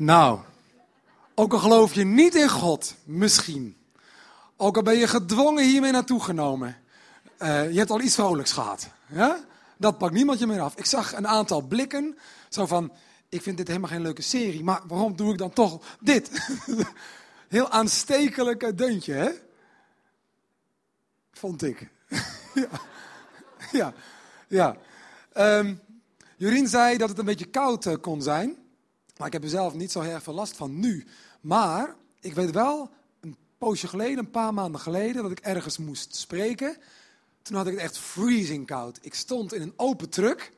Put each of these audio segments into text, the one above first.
Nou, ook al geloof je niet in God, misschien. Ook al ben je gedwongen hiermee naartoe genomen. Uh, je hebt al iets vrolijks gehad. Ja? Dat pakt niemand je meer af. Ik zag een aantal blikken. Zo van, ik vind dit helemaal geen leuke serie. Maar waarom doe ik dan toch dit? Heel aanstekelijk deuntje, hè? Vond ik. ja. Ja. ja. Jorien zei dat het een beetje koud uh, kon zijn. Maar ik heb er zelf niet zo heel veel last van nu. Maar ik weet wel, een poosje geleden, een paar maanden geleden, dat ik ergens moest spreken. Toen had ik het echt freezing koud. Ik stond in een open truck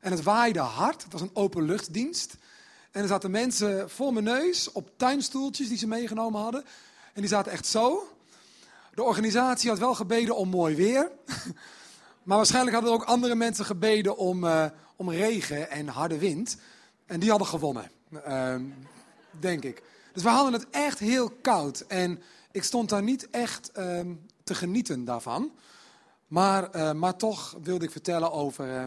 en het waaide hard. Het was een openluchtdienst. En er zaten mensen voor mijn neus op tuinstoeltjes die ze meegenomen hadden. En die zaten echt zo. De organisatie had wel gebeden om mooi weer. Maar waarschijnlijk hadden ook andere mensen gebeden om, uh, om regen en harde wind. En die hadden gewonnen. Uh, denk ik. Dus we hadden het echt heel koud. En ik stond daar niet echt uh, te genieten daarvan. Maar, eh, maar toch wilde ik vertellen over, eh,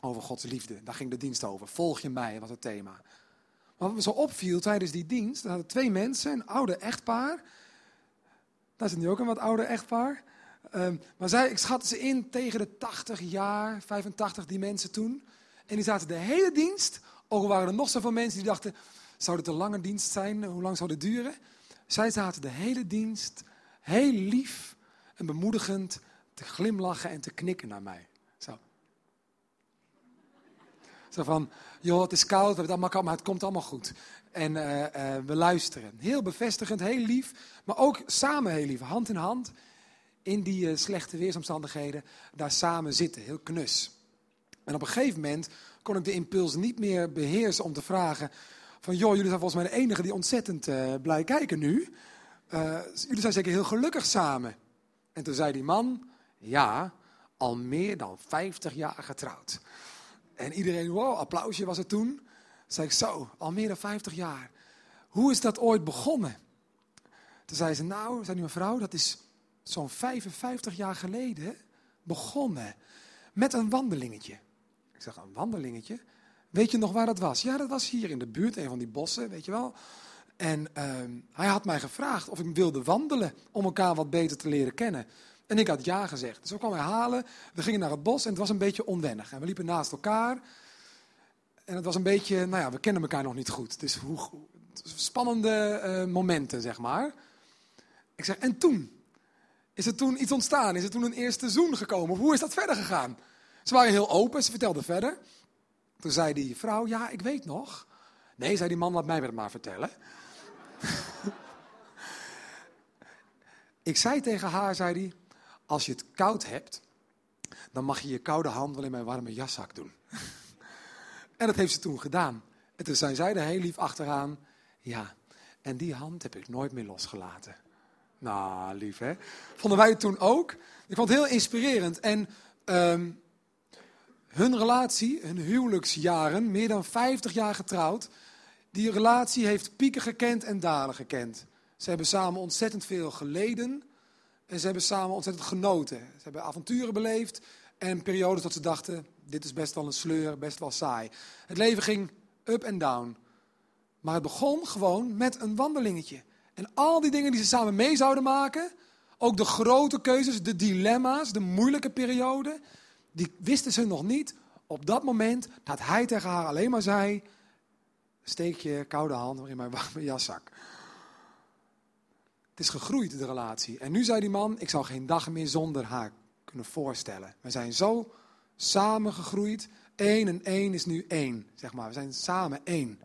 over Gods liefde. Daar ging de dienst over. Volg je mij, was het thema. Maar wat me zo opviel tijdens die dienst, er hadden twee mensen, een oude echtpaar. Daar zit nu ook een wat ouder echtpaar. Um, maar zij, ik schatte ze in tegen de 80 jaar, 85, die mensen toen. En die zaten de hele dienst, ook waren er nog zoveel mensen die dachten, zou dit een lange dienst zijn? Hoe lang zou dit duren? Zij zaten de hele dienst heel lief en bemoedigend te glimlachen en te knikken naar mij. Zo. Zo van, joh, het is koud, we allemaal maar het komt allemaal goed. En uh, uh, we luisteren. Heel bevestigend, heel lief, maar ook samen heel lief, hand in hand in die uh, slechte weersomstandigheden daar samen zitten, heel knus. En op een gegeven moment kon ik de impuls niet meer beheersen om te vragen van, joh, jullie zijn volgens mij de enige die ontzettend uh, blij kijken nu. Uh, jullie zijn zeker heel gelukkig samen. En toen zei die man, ja, al meer dan 50 jaar getrouwd. En iedereen, wow, applausje was het toen. Zei ik, zo, al meer dan 50 jaar. Hoe is dat ooit begonnen? Toen zei ze, nou, zei die mevrouw, dat is zo'n 55 jaar geleden begonnen met een wandelingetje. Ik zeg, een wandelingetje? Weet je nog waar dat was? Ja, dat was hier in de buurt, een van die bossen, weet je wel. En uh, hij had mij gevraagd of ik wilde wandelen om elkaar wat beter te leren kennen. En ik had ja gezegd. Dus we kwam hij halen. We gingen naar het bos en het was een beetje onwennig. En we liepen naast elkaar. En het was een beetje, nou ja, we kennen elkaar nog niet goed. Dus hoe, spannende uh, momenten, zeg maar. Ik zeg, en toen? Is er toen iets ontstaan? Is er toen een eerste zoen gekomen? Hoe is dat verder gegaan? Ze waren heel open, ze vertelde verder. Toen zei die vrouw, ja, ik weet nog. Nee, zei die man, laat mij het maar vertellen. ik zei tegen haar, zei hij, als je het koud hebt, dan mag je je koude hand wel in mijn warme jaszak doen. en dat heeft ze toen gedaan. En toen zei zij er heel lief achteraan, ja, en die hand heb ik nooit meer losgelaten. Nou, lief hè. Vonden wij het toen ook. Ik vond het heel inspirerend. En um, hun relatie, hun huwelijksjaren, meer dan 50 jaar getrouwd. Die relatie heeft pieken gekend en dalen gekend. Ze hebben samen ontzettend veel geleden. En ze hebben samen ontzettend genoten. Ze hebben avonturen beleefd. En periodes dat ze dachten, dit is best wel een sleur, best wel saai. Het leven ging up en down. Maar het begon gewoon met een wandelingetje. En al die dingen die ze samen mee zouden maken, ook de grote keuzes, de dilemma's, de moeilijke perioden, die wisten ze nog niet op dat moment dat hij tegen haar alleen maar zei: steek je koude hand in mijn warme jaszak. Het is gegroeid, de relatie. En nu zei die man: ik zou geen dag meer zonder haar kunnen voorstellen. We zijn zo samen gegroeid. Eén en één is nu één, zeg maar. We zijn samen één.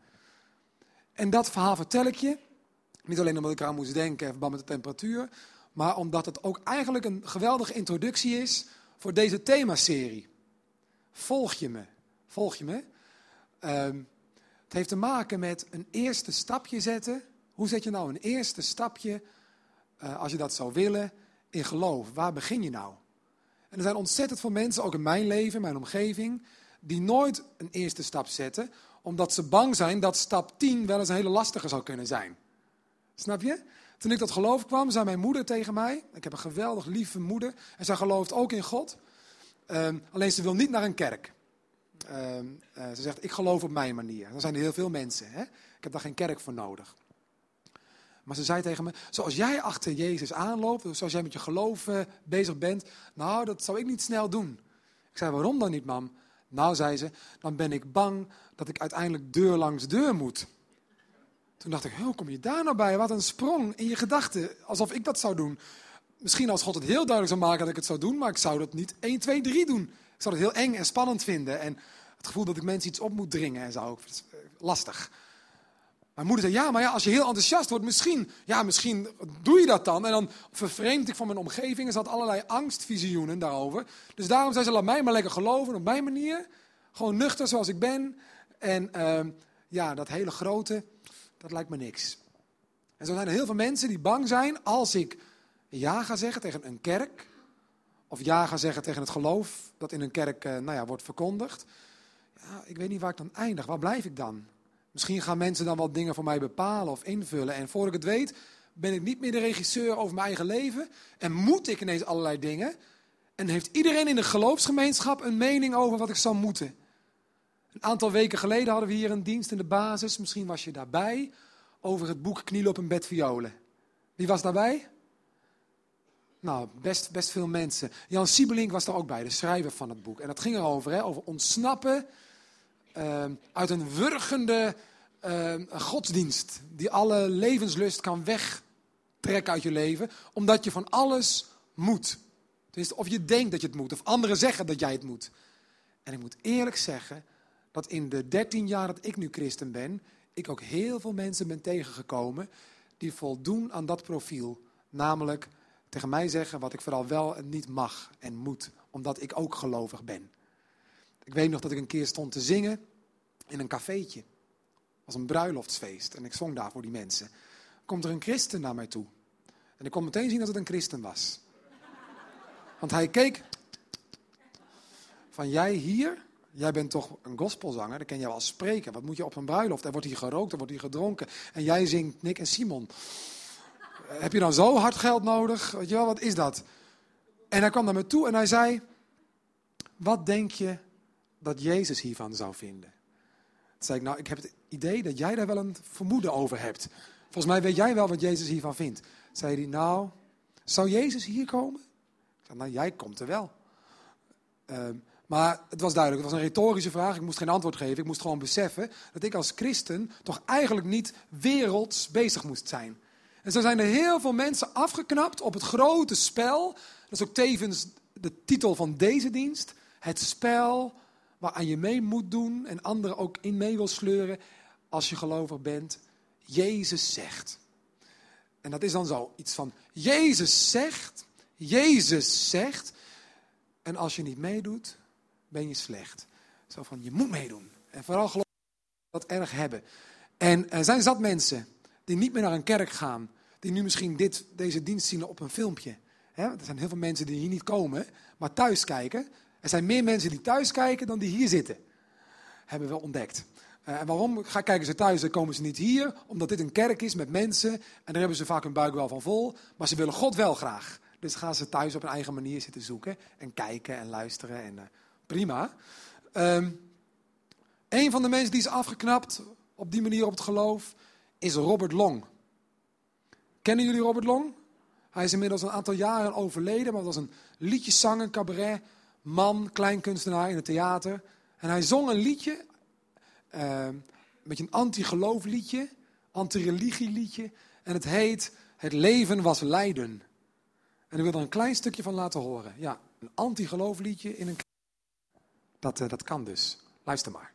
En dat verhaal vertel ik je niet alleen omdat ik eraan moest denken in verband met de temperatuur, maar omdat het ook eigenlijk een geweldige introductie is voor deze themaserie. Volg je me? Volg je me? Uh, het heeft te maken met een eerste stapje zetten. Hoe zet je nou een eerste stapje, uh, als je dat zou willen, in geloof? Waar begin je nou? En er zijn ontzettend veel mensen, ook in mijn leven, mijn omgeving, die nooit een eerste stap zetten, omdat ze bang zijn dat stap 10 wel eens een hele lastige zou kunnen zijn. Snap je? Toen ik tot geloof kwam, zei mijn moeder tegen mij. Ik heb een geweldig lieve moeder. En zij gelooft ook in God. Um, alleen ze wil niet naar een kerk. ehm, eh, ze zegt, ik geloof op mijn manier. Dan zijn er heel veel mensen. Hè? Ik heb daar geen kerk voor nodig. Maar ze zei tegen me, zoals jij achter Jezus aanloopt, zoals jij met je geloof eh, bezig bent, nou, dat zou ik niet snel doen. Ik zei, waarom dan niet, mam? Nou, zei ze, dan ben ik bang dat ik uiteindelijk deur langs deur moet. Toen dacht ik, hoe kom je daar nou bij? Wat een sprong in je gedachten, alsof ik dat zou doen. Misschien als God het heel duidelijk zou maken dat ik het zou doen, maar ik zou dat niet 1, 2, 3 doen. Ik zou het heel eng en spannend vinden. En het gevoel dat ik mensen iets op moet dringen en zo. Lastig. Mijn moeder zei, ja, maar ja, als je heel enthousiast wordt, misschien, ja, misschien doe je dat dan. En dan vervreemd ik van mijn omgeving. Er zat allerlei angstvisioenen daarover. Dus daarom zei ze, laat mij maar lekker geloven op mijn manier. Gewoon nuchter zoals ik ben. En uh, ja, dat hele grote, dat lijkt me niks. En zo zijn er heel veel mensen die bang zijn als ik ja ga zeggen tegen een kerk. Of ja ga zeggen tegen het geloof dat in een kerk uh, nou ja, wordt verkondigd. Ja, ik weet niet waar ik dan eindig. Waar blijf ik dan? Misschien gaan mensen dan wat dingen voor mij bepalen of invullen. En voor ik het weet, ben ik niet meer de regisseur over mijn eigen leven. En moet ik ineens allerlei dingen. En heeft iedereen in de geloofsgemeenschap een mening over wat ik zou moeten. Een aantal weken geleden hadden we hier een dienst in de basis. Misschien was je daarbij. Over het boek Knielen op een bed violen. Wie was daarbij? Nou, best, best veel mensen. Jan Siebelink was daar ook bij, de schrijver van het boek. En dat ging erover, hè, over ontsnappen uh, uit een wurgende uh, godsdienst. Die alle levenslust kan wegtrekken uit je leven. Omdat je van alles moet. Dus of je denkt dat je het moet, of anderen zeggen dat jij het moet. En ik moet eerlijk zeggen dat in de 13 jaar dat ik nu christen ben, ik ook heel veel mensen ben tegengekomen die voldoen aan dat profiel. Namelijk tegen mij zeggen wat ik vooral wel en niet mag en moet, omdat ik ook gelovig ben. Ik weet nog dat ik een keer stond te zingen in een cafeetje. Het was een bruiloftsfeest en ik zong daar voor die mensen. Komt er een christen naar mij toe. En ik kon meteen zien dat het een christen was. Want hij keek van jij hier, jij bent toch een gospelzanger, dan ken je wel spreken. Wat moet je op een bruiloft? Er wordt hier gerookt, er wordt hier gedronken. En jij zingt Nick en Simon. Heb je dan zo hard geld nodig? Weet je wel, wat is dat? En hij kwam naar me toe en hij zei, wat denk je dat Jezus hiervan zou vinden? Toen zei ik, nou, ik heb het idee dat jij daar wel een vermoeden over hebt. Volgens mij weet jij wel wat Jezus hiervan vindt. Zei hij, nou, zou Jezus hier komen? Ik zei, nou, jij komt er wel. Uh, maar het was duidelijk, het was een retorische vraag. Ik moest geen antwoord geven. Ik moest gewoon beseffen dat ik als christen toch eigenlijk niet werelds bezig moest zijn. En zo zijn er heel veel mensen afgeknapt op het grote spel. Dat is ook tevens de titel van deze dienst. Het spel waaraan je mee moet doen en anderen ook in mee wil sleuren als je gelovig bent. Jezus zegt. En dat is dan zo iets van Jezus zegt, Jezus zegt. En als je niet meedoet, ben je slecht. Zo van je moet meedoen. En vooral geloof dat erg hebben. En er zijn zat mensen die niet meer naar een kerk gaan, die nu misschien dit, deze dienst zien op een filmpje. er zijn heel veel mensen die hier niet komen, maar thuis kijken. Er zijn meer mensen die thuis kijken dan die hier zitten. Hebben we ontdekt. Uh, en waarom ga, kijken ze thuis, dan komen ze niet hier? Omdat dit een kerk is met mensen. En daar hebben ze vaak hun buik wel van vol. Maar ze willen God wel graag. Dus gaan ze thuis op een eigen manier zitten zoeken. En kijken en luisteren. En, uh, prima. Um, een van de mensen die is afgeknapt op die manier op het geloof is Robert Long. Kennen jullie Robert Long? Hij is inmiddels een aantal jaren overleden, maar was een liedjeszanger, cabaret, man, kleinkunstenaar in het theater. En hij zong een liedje, een beetje een anti-geloof liedje, anti-religie liedje. En het heet Het leven was lijden. En ik wil er een klein stukje van laten horen. Ja, een anti-geloof liedje in een... Dat, uh, dat kan dus. Luister maar.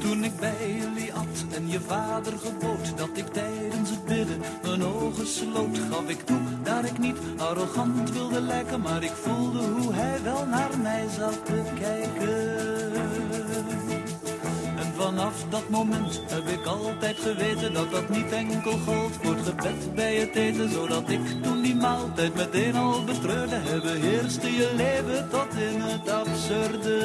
Toen ik bij jullie at en je vader gebood dat ik tijdens het bidden mijn ogen sloot, gaf ik toe dat ik niet arrogant wilde lijken, maar ik voelde hoe hij wel naar mij zat te kijken. Vanaf dat moment heb ik altijd geweten dat dat niet enkel gold voor het gebed bij het eten, zodat ik toen die maaltijd meteen al betreurde, hebben heerste je leven tot in het absurde.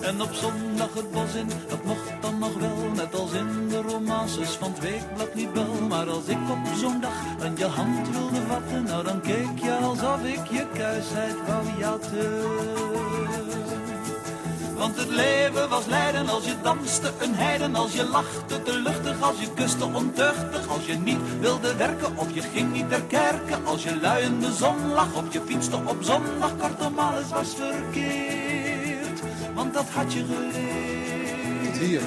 En op zondag het bos in, dat mocht dan nog wel. Net als in de romances van het weekblad Libel. Maar als ik op zo'n dag aan je hand wilde vatten, nou dan keek je alsof ik je kuisheid wou jatten. Want het leven was lijden als je danste, een heiden als je lachte, te luchtig als je kuste, ontuchtig als je niet wilde werken of je ging niet ter kerken. Als je luiende zon lag of je fietste op zondag, kortom alles was verkeerd, want dat had je geleerd. Hier,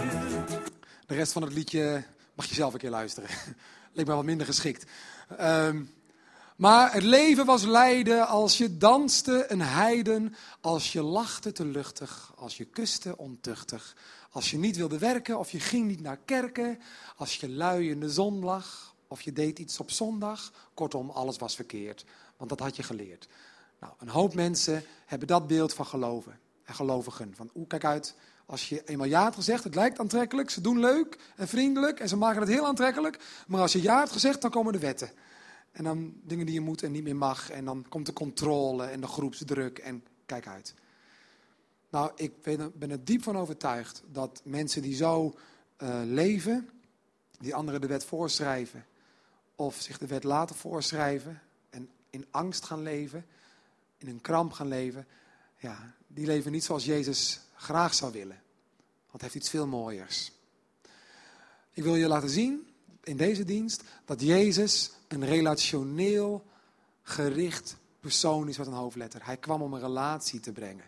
de rest van het liedje mag je zelf een keer luisteren. Leek me wat minder geschikt. Um, maar het leven was lijden als je danste een heiden, als je lachte te luchtig, als je kuste ontuchtig, als je niet wilde werken of je ging niet naar kerken, als je lui in de zon lag of je deed iets op zondag. Kortom, alles was verkeerd, want dat had je geleerd. Nou, een hoop mensen hebben dat beeld van geloven en gelovigen. Van, oeh, kijk uit, als je eenmaal ja hebt gezegd, het lijkt aantrekkelijk, ze doen leuk en vriendelijk en ze maken het heel aantrekkelijk. Maar als je ja hebt gezegd, dan komen de wetten. En dan dingen die je moet en niet meer mag. En dan komt de controle en de groepsdruk en kijk uit. Nou, ik ben er diep van overtuigd dat mensen die zo uh, leven, die anderen de wet voorschrijven, of zich de wet laten voorschrijven en in angst gaan leven, in een kramp gaan leven, ja, die leven niet zoals Jezus graag zou willen. Want hij heeft iets veel mooiers. Ik wil je laten zien in deze dienst dat Jezus een relationeel gericht persoon is met een hoofdletter. Hij kwam om een relatie te brengen.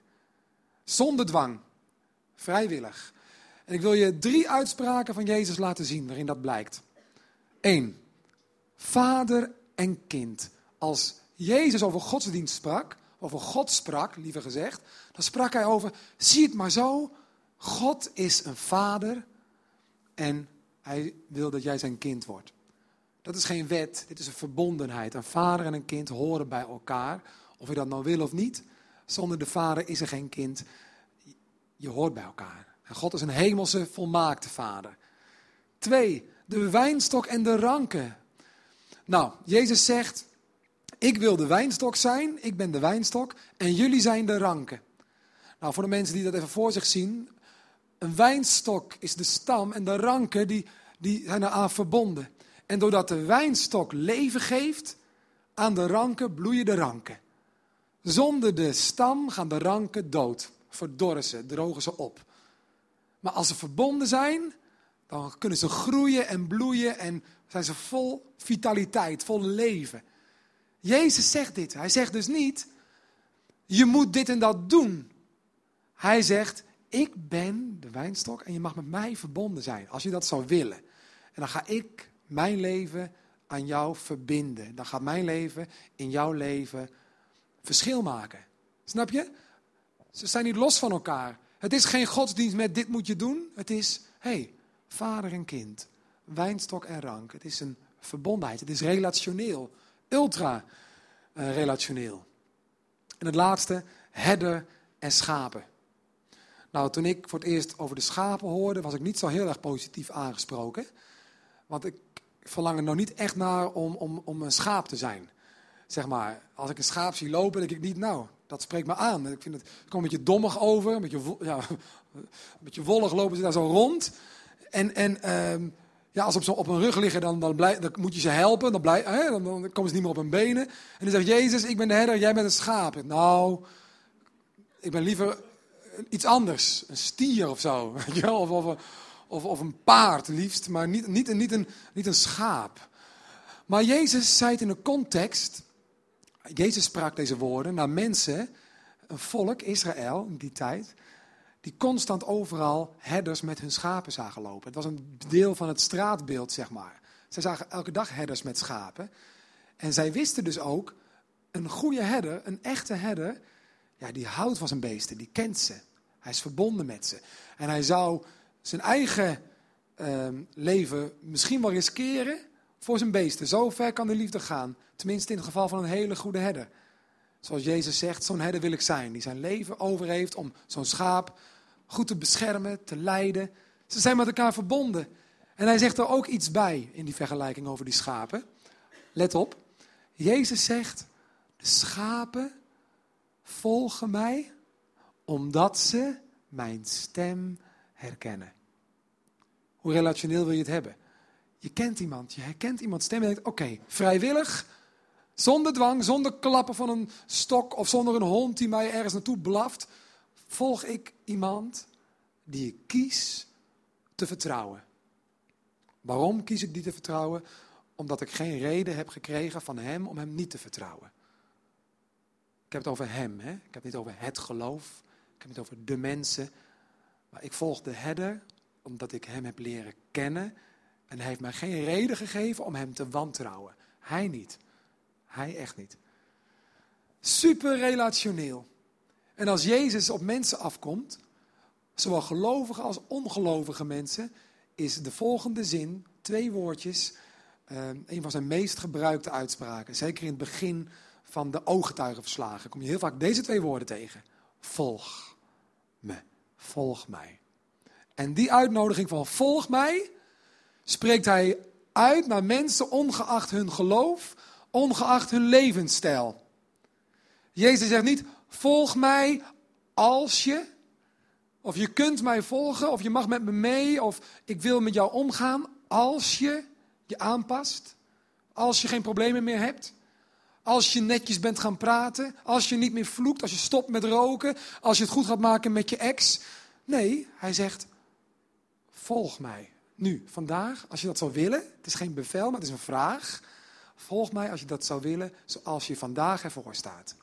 Zonder dwang. Vrijwillig. En ik wil je drie uitspraken van Jezus laten zien waarin dat blijkt. Eén. Vader en kind. Als Jezus over godsdienst sprak, over God sprak, liever gezegd, dan sprak hij over, zie het maar zo, God is een vader en hij wil dat jij zijn kind wordt. Dat is geen wet, dit is een verbondenheid. Een vader en een kind horen bij elkaar, of je dat nou wil of niet. Zonder de vader is er geen kind. Je hoort bij elkaar. En God is een hemelse, volmaakte vader. Twee, de wijnstok en de ranken. Nou, Jezus zegt, ik wil de wijnstok zijn, ik ben de wijnstok, en jullie zijn de ranken. Nou, voor de mensen die dat even voor zich zien, een wijnstok is de stam en de ranken die, die zijn eraan verbonden. En doordat de wijnstok leven geeft, aan de ranken bloeien de ranken. Zonder de stam gaan de ranken dood, verdorren ze, drogen ze op. Maar als ze verbonden zijn, dan kunnen ze groeien en bloeien en zijn ze vol vitaliteit, vol leven. Jezus zegt dit. Hij zegt dus niet, je moet dit en dat doen. Hij zegt, ik ben de wijnstok en je mag met mij verbonden zijn, als je dat zou willen. En dan ga ik mijn leven aan jou verbinden. Dan gaat mijn leven in jouw leven verschil maken. Snap je? Ze zijn niet los van elkaar. Het is geen godsdienst met dit moet je doen. Het is, hey, vader en kind, wijnstok en rank. Het is een verbondenheid. Het is relationeel, ultra uh, relationeel. En het laatste, herder en schapen. Nou, toen ik voor het eerst over de schapen hoorde, was ik niet zo heel erg positief aangesproken. Want ik verlang er nog niet echt naar om, om, om een schaap te zijn. Zeg maar, als ik een schaap zie lopen, denk ik niet, nou, dat spreekt me aan. Ik vind het, een beetje dommig over, een beetje, ja, een beetje wollig lopen ze daar zo rond. En, en ehm, ja, als ze op hun rug liggen, dan, dan, blij, dan moet je ze helpen. Dan, blij, hè, dan, dan, komen ze niet meer op hun benen. En dan zegt Jezus, ik ben de herder, jij bent een schaap. Nou, ik ben liever iets anders. Een stier of zo. Of, of, of, of een paard liefst, maar niet, niet, niet, een, niet een schaap. Maar Jezus zei het in een context. Jezus sprak deze woorden naar mensen, een volk, Israël in die tijd, die constant overal herders met hun schapen zagen lopen. Het was een deel van het straatbeeld, zeg maar. Zij zagen elke dag herders met schapen. En zij wisten dus ook, een goede herder, een echte herder, ja, die houdt van zijn beesten, die kent ze. Hij is verbonden met ze. En hij zou zijn eigen ehm, leven misschien wel riskeren voor zijn beesten. Zo ver kan de liefde gaan. Tenminste in het geval van een hele goede herder. Zoals Jezus zegt, zo'n herder wil ik zijn. Die zijn leven over heeft om zo'n schaap goed te beschermen, te leiden. Ze zijn met elkaar verbonden. En hij zegt er ook iets bij in die vergelijking over die schapen. Let op. Jezus zegt, de schapen volgen mij omdat ze mijn stem herkennen. Hoe relationeel wil je het hebben? Je kent iemand, je herkent iemands stem en denkt, oké, vrijwillig, zonder dwang, zonder klappen van een stok of zonder een hond die mij ergens naartoe blaft, volg ik iemand die ik kies te vertrouwen. Waarom kies ik die te vertrouwen? Omdat ik geen reden heb gekregen van hem om hem niet te vertrouwen. Ik heb het over hem, hè? ik heb het niet over het geloof, ik heb het over de mensen. Maar ik volg de herder omdat ik hem heb leren kennen en hij heeft mij geen reden gegeven om hem te wantrouwen. Hij niet. Hij echt niet. Super relationeel. En als Jezus op mensen afkomt, zowel gelovige als ongelovige mensen, is de volgende zin, twee woordjes, uh, een van zijn meest gebruikte uitspraken. Zeker in het begin van de ooggetuigenverslagen kom je heel vaak deze twee woorden tegen. Volg me, volg mij. En die uitnodiging van volg mij, spreekt hij uit naar mensen ongeacht hun geloof, ongeacht hun levensstijl. Jezus zegt niet, volg mij als je, of je kunt mij volgen, of je mag met me mee, of ik wil met jou omgaan als je je aanpast, als je geen problemen meer hebt. Als je netjes bent gaan praten, als je niet meer vloekt, als je stopt met roken, als je het goed gaat maken met je ex. Nee, hij zegt, volg mij. Nu, vandaag, als je dat zou willen, het is geen bevel, maar het is een vraag. Volg mij als je dat zou willen, zoals je vandaag ervoor staat.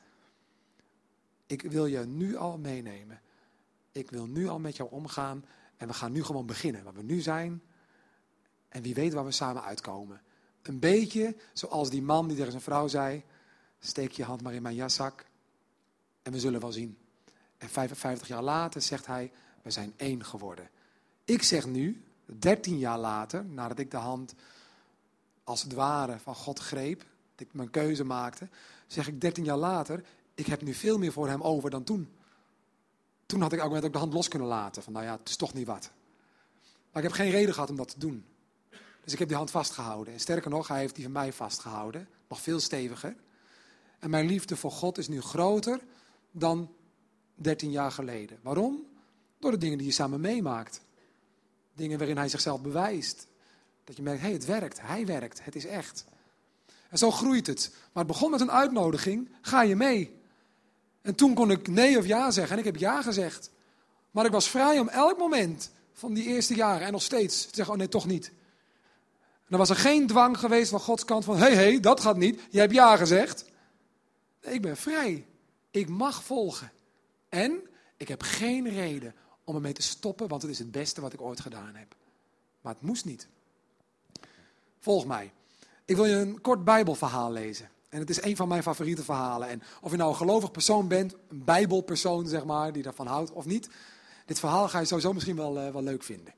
Ik wil je nu al meenemen. Ik wil nu al met jou omgaan. En we gaan nu gewoon beginnen. Waar we nu zijn. En wie weet waar we samen uitkomen. Een beetje zoals die man die tegen zijn vrouw zei: Steek je hand maar in mijn jaszak. En we zullen wel zien. En 55 jaar later zegt hij: We zijn één geworden. Ik zeg nu, 13 jaar later, nadat ik de hand als het ware van God greep, dat ik mijn keuze maakte, zeg ik 13 jaar later, ik heb nu veel meer voor hem over dan toen. Toen had ik ook de hand los kunnen laten, van nou ja, het is toch niet wat. Maar ik heb geen reden gehad om dat te doen. Dus ik heb die hand vastgehouden. En sterker nog, hij heeft die van mij vastgehouden, nog veel steviger. En mijn liefde voor God is nu groter dan 13 jaar geleden. Waarom? Door de dingen die je samen meemaakt. Dingen waarin hij zichzelf bewijst. Dat je merkt, hé, hey, het werkt, hij werkt, het is echt. En zo groeit het. Maar het begon met een uitnodiging, ga je mee? En toen kon ik nee of ja zeggen en ik heb ja gezegd. Maar ik was vrij om elk moment van die eerste jaren en nog steeds te zeggen, oh nee, toch niet. En dan was er geen dwang geweest van Gods kant van, hé, hey, hé, hey, dat gaat niet, je hebt ja gezegd. Ik ben vrij. Ik mag volgen. En ik heb geen reden om ermee te stoppen, want het is het beste wat ik ooit gedaan heb. Maar het moest niet. Volg mij. Ik wil je een kort Bijbelverhaal lezen. En het is een van mijn favoriete verhalen. En of je nou een gelovig persoon bent, een Bijbelpersoon zeg maar, die daarvan houdt of niet. Dit verhaal ga je sowieso misschien wel, uh, wel leuk vinden.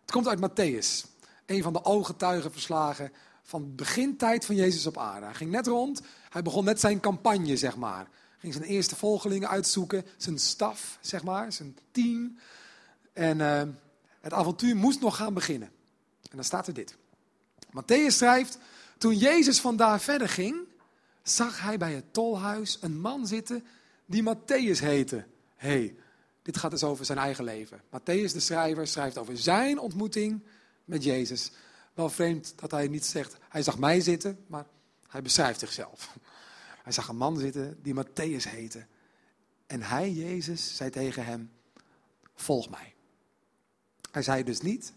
Het komt uit Matthäus. Een van de ooggetuigenverslagen van de begintijd van Jezus op aarde. Hij ging net rond, hij begon net zijn campagne zeg maar ging zijn eerste volgelingen uitzoeken, zijn staf, zeg maar, zijn team. En uh, het avontuur moest nog gaan beginnen. En dan staat er dit. Matthäus schrijft, toen Jezus vandaar verder ging, zag hij bij het tolhuis een man zitten die Matthäus heette. hey, dit gaat dus over zijn eigen leven. Matthäus, de schrijver, schrijft over zijn ontmoeting met Jezus. Wel vreemd dat hij niet zegt, hij zag mij zitten, maar hij beschrijft zichzelf. Hij zag een man zitten die Matthäus heette. En hij, Jezus, zei tegen hem, volg mij. Hij zei dus niet,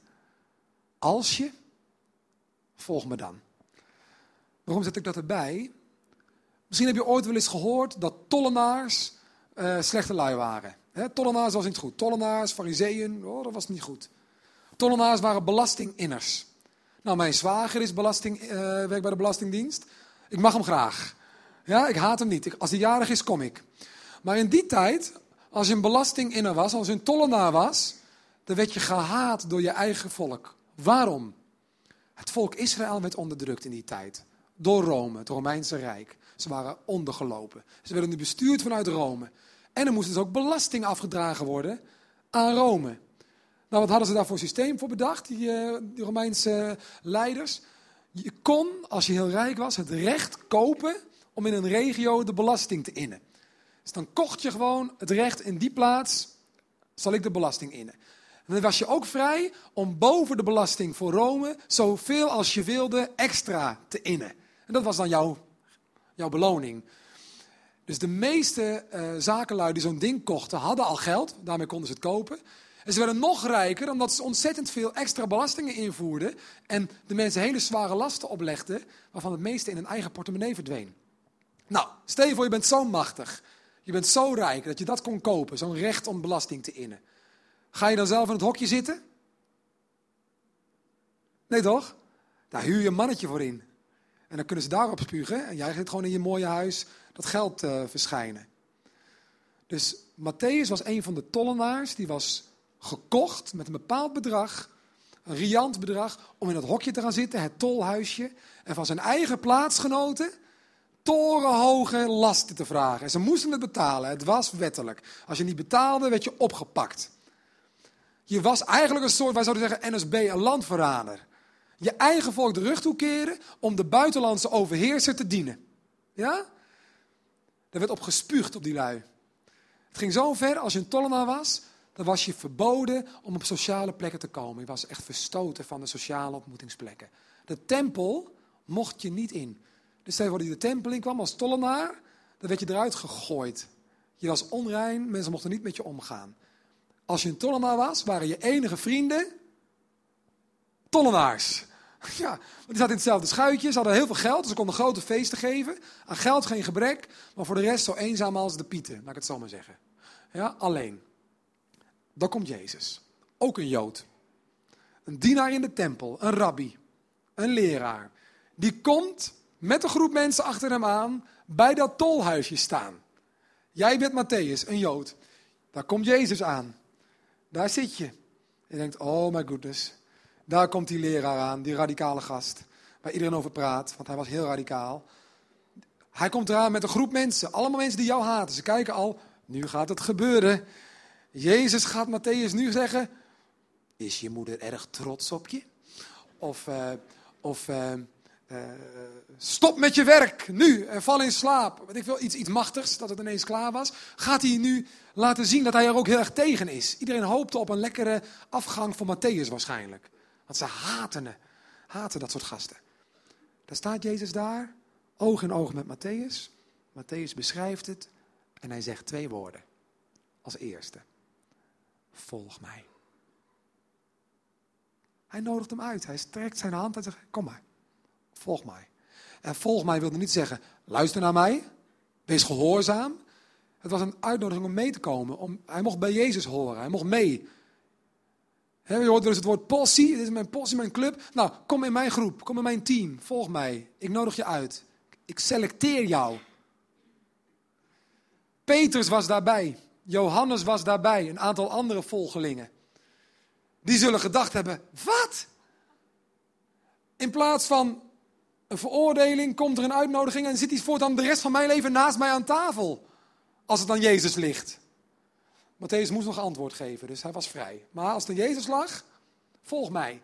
als je, volg me dan. Waarom zet ik dat erbij? Misschien heb je ooit wel eens gehoord dat tollenaars uh, slechte lui waren. Tollenaars was niet goed. Tollenaars, fariseeën, oh, dat was niet goed. Tollenaars waren belastinginners. Nou, mijn zwager is belasting, uh, werkt bij de Belastingdienst. Ik mag hem graag. Ja, ik haat hem niet. Als hij jarig is, kom ik. Maar in die tijd, als je een belastinginner was, als je een tollenaar was, dan werd je gehaat door je eigen volk. Waarom? Het volk Israël werd onderdrukt in die tijd. Door Rome, het Romeinse Rijk. Ze waren ondergelopen. Ze werden nu bestuurd vanuit Rome. En er moest dus ook belasting afgedragen worden aan Rome. Nou, wat hadden ze daar voor systeem voor bedacht, die, uh, die Romeinse leiders? Je kon, als je heel rijk was, het recht kopen om in een regio de belasting te innen. Dus dan kocht je gewoon het recht in die plaats zal ik de belasting innen. En dan was je ook vrij om boven de belasting voor Rome zoveel als je wilde extra te innen. En dat was dan jouw, jouw beloning. Dus de meeste uh, zakenlui die zo'n ding kochten, hadden al geld. Daarmee konden ze het kopen. En ze werden nog rijker omdat ze ontzettend veel extra belastingen invoerden. En de mensen hele zware lasten oplegden, waarvan het meeste in hun eigen portemonnee verdween. Nou, stel je bent zo machtig. Je bent zo rijk dat je dat kon kopen, zo'n recht om belasting te innen. Ga je dan zelf in het hokje zitten? Nee toch? Daar huur je een mannetje voor in. En dan kunnen ze daarop spugen. En jij gaat gewoon in je mooie huis dat geld uh, verschijnen. Dus Matthäus was een van de tollenaars. Die was gekocht met een bepaald bedrag. Een riant bedrag. Om in dat hokje te gaan zitten, het tolhuisje. En van zijn eigen plaatsgenoten torenhoge lasten te vragen. En ze moesten het betalen. Het was wettelijk. Als je niet betaalde, werd je opgepakt. Je was eigenlijk een soort, wij zouden zeggen, NSB, een landverrader. Je eigen volk de rug toekeren om de buitenlandse overheerser te dienen. Ja? Er werd op gespuugd op die lui. Het ging zo ver, als je een tollenaar was, dan was je verboden om op sociale plekken te komen. Je was echt verstoten van de sociale ontmoetingsplekken. De tempel mocht je niet in. Dus stel je de tempel in kwam als tollenaar, dan werd je eruit gegooid. Je was onrein, mensen mochten niet met je omgaan. Als je een tollenaar was, waren je enige vrienden tollenaars. Ja, want die zaten in hetzelfde schuitje, ze hadden heel veel geld, dus ze konden grote feesten geven. Aan geld geen gebrek, maar voor de rest zo eenzaam als de pieten, laat ik het zo maar zeggen. Ja, alleen. Dan komt Jezus. Ook een Jood. Een dienaar in de tempel, een rabbi, een leraar. Die komt met een groep mensen achter hem aan bij dat tolhuisje staan. Jij bent Matthäus, een Jood. Daar komt Jezus aan. Daar zit je. Je denkt, oh my goodness. Daar komt die leraar aan, die radicale gast. Waar iedereen over praat, want hij was heel radicaal. Hij komt eraan met een groep mensen. Allemaal mensen die jou haten. Ze kijken al, nu gaat het gebeuren. Jezus gaat Matthäus nu zeggen, is je moeder erg trots op je? Of, uh, of uh, uh, stop met je werk, nu, en val in slaap. Weet ik veel, iets, iets machtigs, dat het ineens klaar was. Gaat hij nu laten zien dat hij er ook heel erg tegen is. Iedereen hoopte op een lekkere afgang voor Matthäus waarschijnlijk. Want ze haten, haten dat soort gasten. Daar staat Jezus daar, oog in oog met Matthäus. Matthäus beschrijft het en hij zegt twee woorden. Als eerste, volg mij. Hij nodigt hem uit. Hij strekt zijn hand en zegt, kom maar, volg mij. En volg mij wilde niet zeggen, luister naar mij, wees gehoorzaam. Het was een uitnodiging om mee te komen. Om, hij mocht bij Jezus horen, hij mocht mee. He, je hoort dus het woord possie, dit is mijn possie, mijn club. Nou, kom in mijn groep, kom in mijn team, volg mij. Ik nodig je uit. Ik selecteer jou. Petrus was daarbij, Johannes was daarbij, een aantal andere volgelingen. Die zullen gedacht hebben, wat? In plaats van een veroordeling komt er een uitnodiging en zit hij voortaan de rest van mijn leven naast mij aan tafel. Als het aan Jezus ligt. Matthäus moest nog antwoord geven, dus hij was vrij. Maar als aan Jezus lag, volg mij.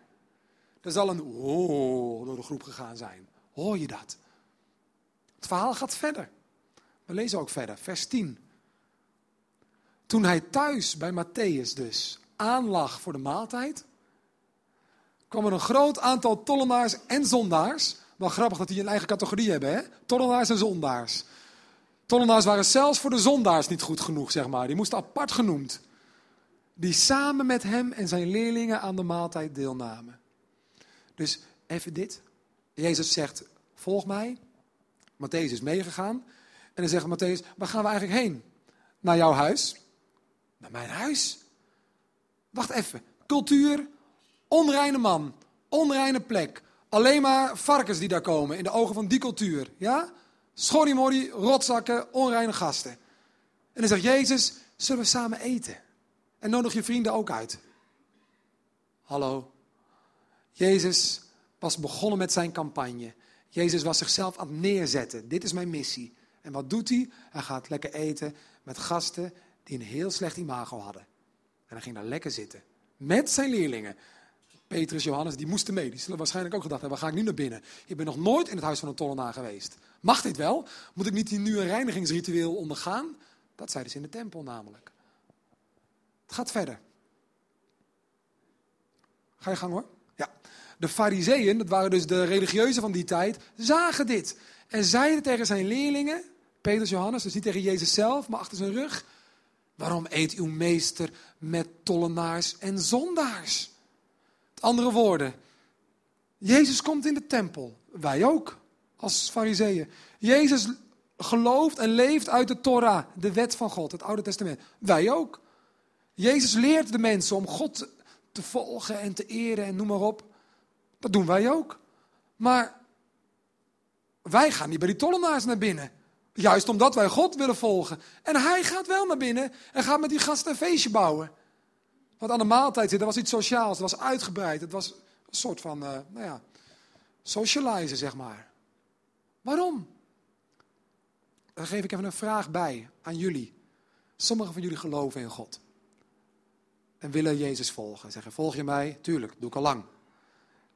Er zal een oh door de groep gegaan zijn. Hoor je dat? Het verhaal gaat verder. We lezen ook verder, vers 10. Toen hij thuis bij Matthäus dus aanlag voor de maaltijd, kwam er een groot aantal tollenaars en zondaars. Wel grappig dat die een eigen categorie hebben, hè? Tollenaars en zondaars. Tollenaars waren zelfs voor de zondaars niet goed genoeg, zeg maar. Die moesten apart genoemd. Die samen met hem en zijn leerlingen aan de maaltijd deelnamen. Dus even dit. Jezus zegt, volg mij. Matthäus is meegegaan. En dan zegt Matthäus, waar gaan we eigenlijk heen? Naar jouw huis? Naar mijn huis? Wacht even. Cultuur, onreine man, onreine plek. Alleen maar varkens die daar komen in de ogen van die cultuur. Ja? Schorrimorri, rotzakken, onreine gasten. En dan zegt Jezus, zullen we samen eten? En nodig je vrienden ook uit. Hallo. Jezus was begonnen met zijn campagne. Jezus was zichzelf aan het neerzetten. Dit is mijn missie. En wat doet hij? Hij gaat lekker eten met gasten die een heel slecht imago hadden. En hij ging daar lekker zitten. Met zijn leerlingen. Petrus, Johannes, die moesten mee. Die zullen waarschijnlijk ook gedacht hebben, waar ga ik nu naar binnen? Ik ben nog nooit in het huis van een tollenaar geweest. Mag dit wel? Moet ik niet nu een reinigingsritueel ondergaan? Dat zeiden ze in de tempel namelijk. Het gaat verder. Ga je gang hoor. Ja. De fariseeën, dat waren dus de religieuzen van die tijd, zagen dit. En zeiden tegen zijn leerlingen, Petrus, Johannes, dus niet tegen Jezus zelf, maar achter zijn rug. Waarom eet uw meester met tollenaars en zondaars? Met andere woorden, Jezus komt in de tempel. Wij ook, als fariseeën. Jezus gelooft en leeft uit de Torah, de wet van God, het Oude Testament. Wij ook. Jezus leert de mensen om God te volgen en te eren en noem maar op. Dat doen wij ook. Maar wij gaan niet bij die tollenaars naar binnen. Juist omdat wij God willen volgen. En hij gaat wel naar binnen en gaat met die gasten een feestje bouwen. Want aan de maaltijd zit, was iets sociaals, het was uitgebreid. Het was een soort van, uh, nou ja, socializen, zeg maar. Waarom? Daar geef ik even een vraag bij aan jullie. Sommigen van jullie geloven in God. En willen Jezus volgen. Zeggen, volg je mij? Tuurlijk, doe ik al lang.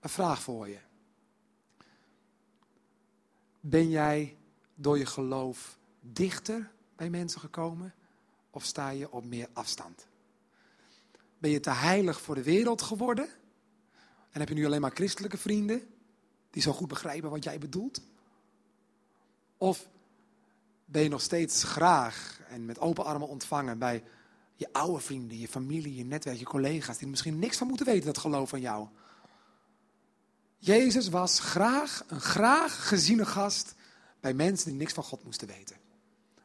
Een vraag voor je. Ben jij door je geloof dichter bij mensen gekomen? Of sta je op meer afstand? Ben je te heilig voor de wereld geworden? En heb je nu alleen maar christelijke vrienden die zo goed begrijpen wat jij bedoelt? Of ben je nog steeds graag en met open armen ontvangen bij je oude vrienden, je familie, je netwerk, je collega's, die er misschien niks van moeten weten, dat geloof van jou? Jezus was graag een graag geziene gast bij mensen die niks van God moesten weten.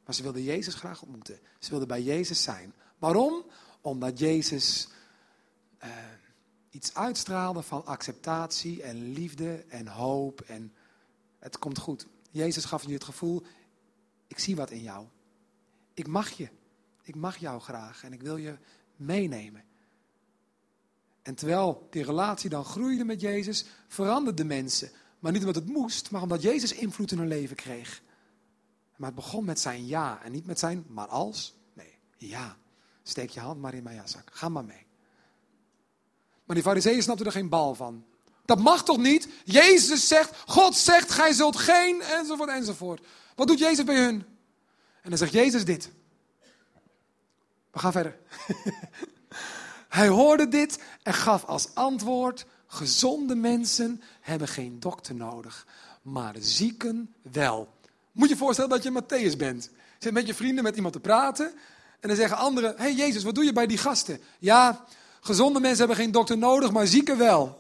Maar ze wilden Jezus graag ontmoeten. Ze wilden bij Jezus zijn. Waarom? Omdat Jezus eh, iets uitstraalde van acceptatie en liefde en hoop en het komt goed. Jezus gaf je het gevoel, ik zie wat in jou. Ik mag je. Ik mag jou graag en ik wil je meenemen. En terwijl die relatie dan groeide met Jezus, veranderden mensen. Maar niet omdat het moest, maar omdat Jezus invloed in hun leven kreeg. Maar het begon met zijn ja en niet met zijn maar als. Nee, ja. Steek je hand maar in mijn jaszak. Ga maar mee. Maar die fariseeën snapten er geen bal van. Dat mag toch niet? Jezus zegt, God zegt, gij zult geen, enzovoort, enzovoort. Wat doet Jezus bij hun? En dan zegt Jezus dit. We gaan verder. Hij hoorde dit en gaf als antwoord: gezonde mensen hebben geen dokter nodig, maar zieken wel. Moet je voorstellen dat je Matthäus bent. Je zit met je vrienden met iemand te praten en dan zeggen anderen: hey Jezus, wat doe je bij die gasten? Ja, gezonde mensen hebben geen dokter nodig, maar zieken wel.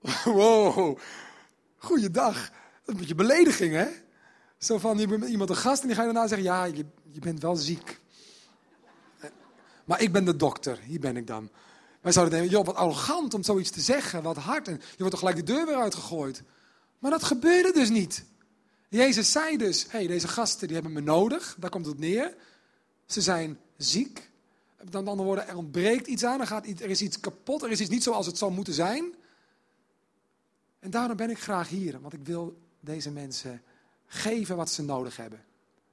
Wow, goeiedag. Dat is een beetje belediging, hè? Zo van, je bent iemand een gast en die ga je daarna zeggen, ja, je, je bent wel ziek. Maar ik ben de dokter, hier ben ik dan. Wij zouden denken, joh, wat arrogant om zoiets te zeggen, wat hard. En je wordt toch gelijk de deur weer uitgegooid. Maar dat gebeurde dus niet. Jezus zei dus, hey, deze gasten die hebben me nodig, daar komt het neer. Ze zijn ziek. Met andere woorden, er ontbreekt iets aan, er, gaat, er is iets kapot, er is iets niet zoals het zou moeten zijn. En daarom ben ik graag hier, want ik wil deze mensen geven wat ze nodig hebben.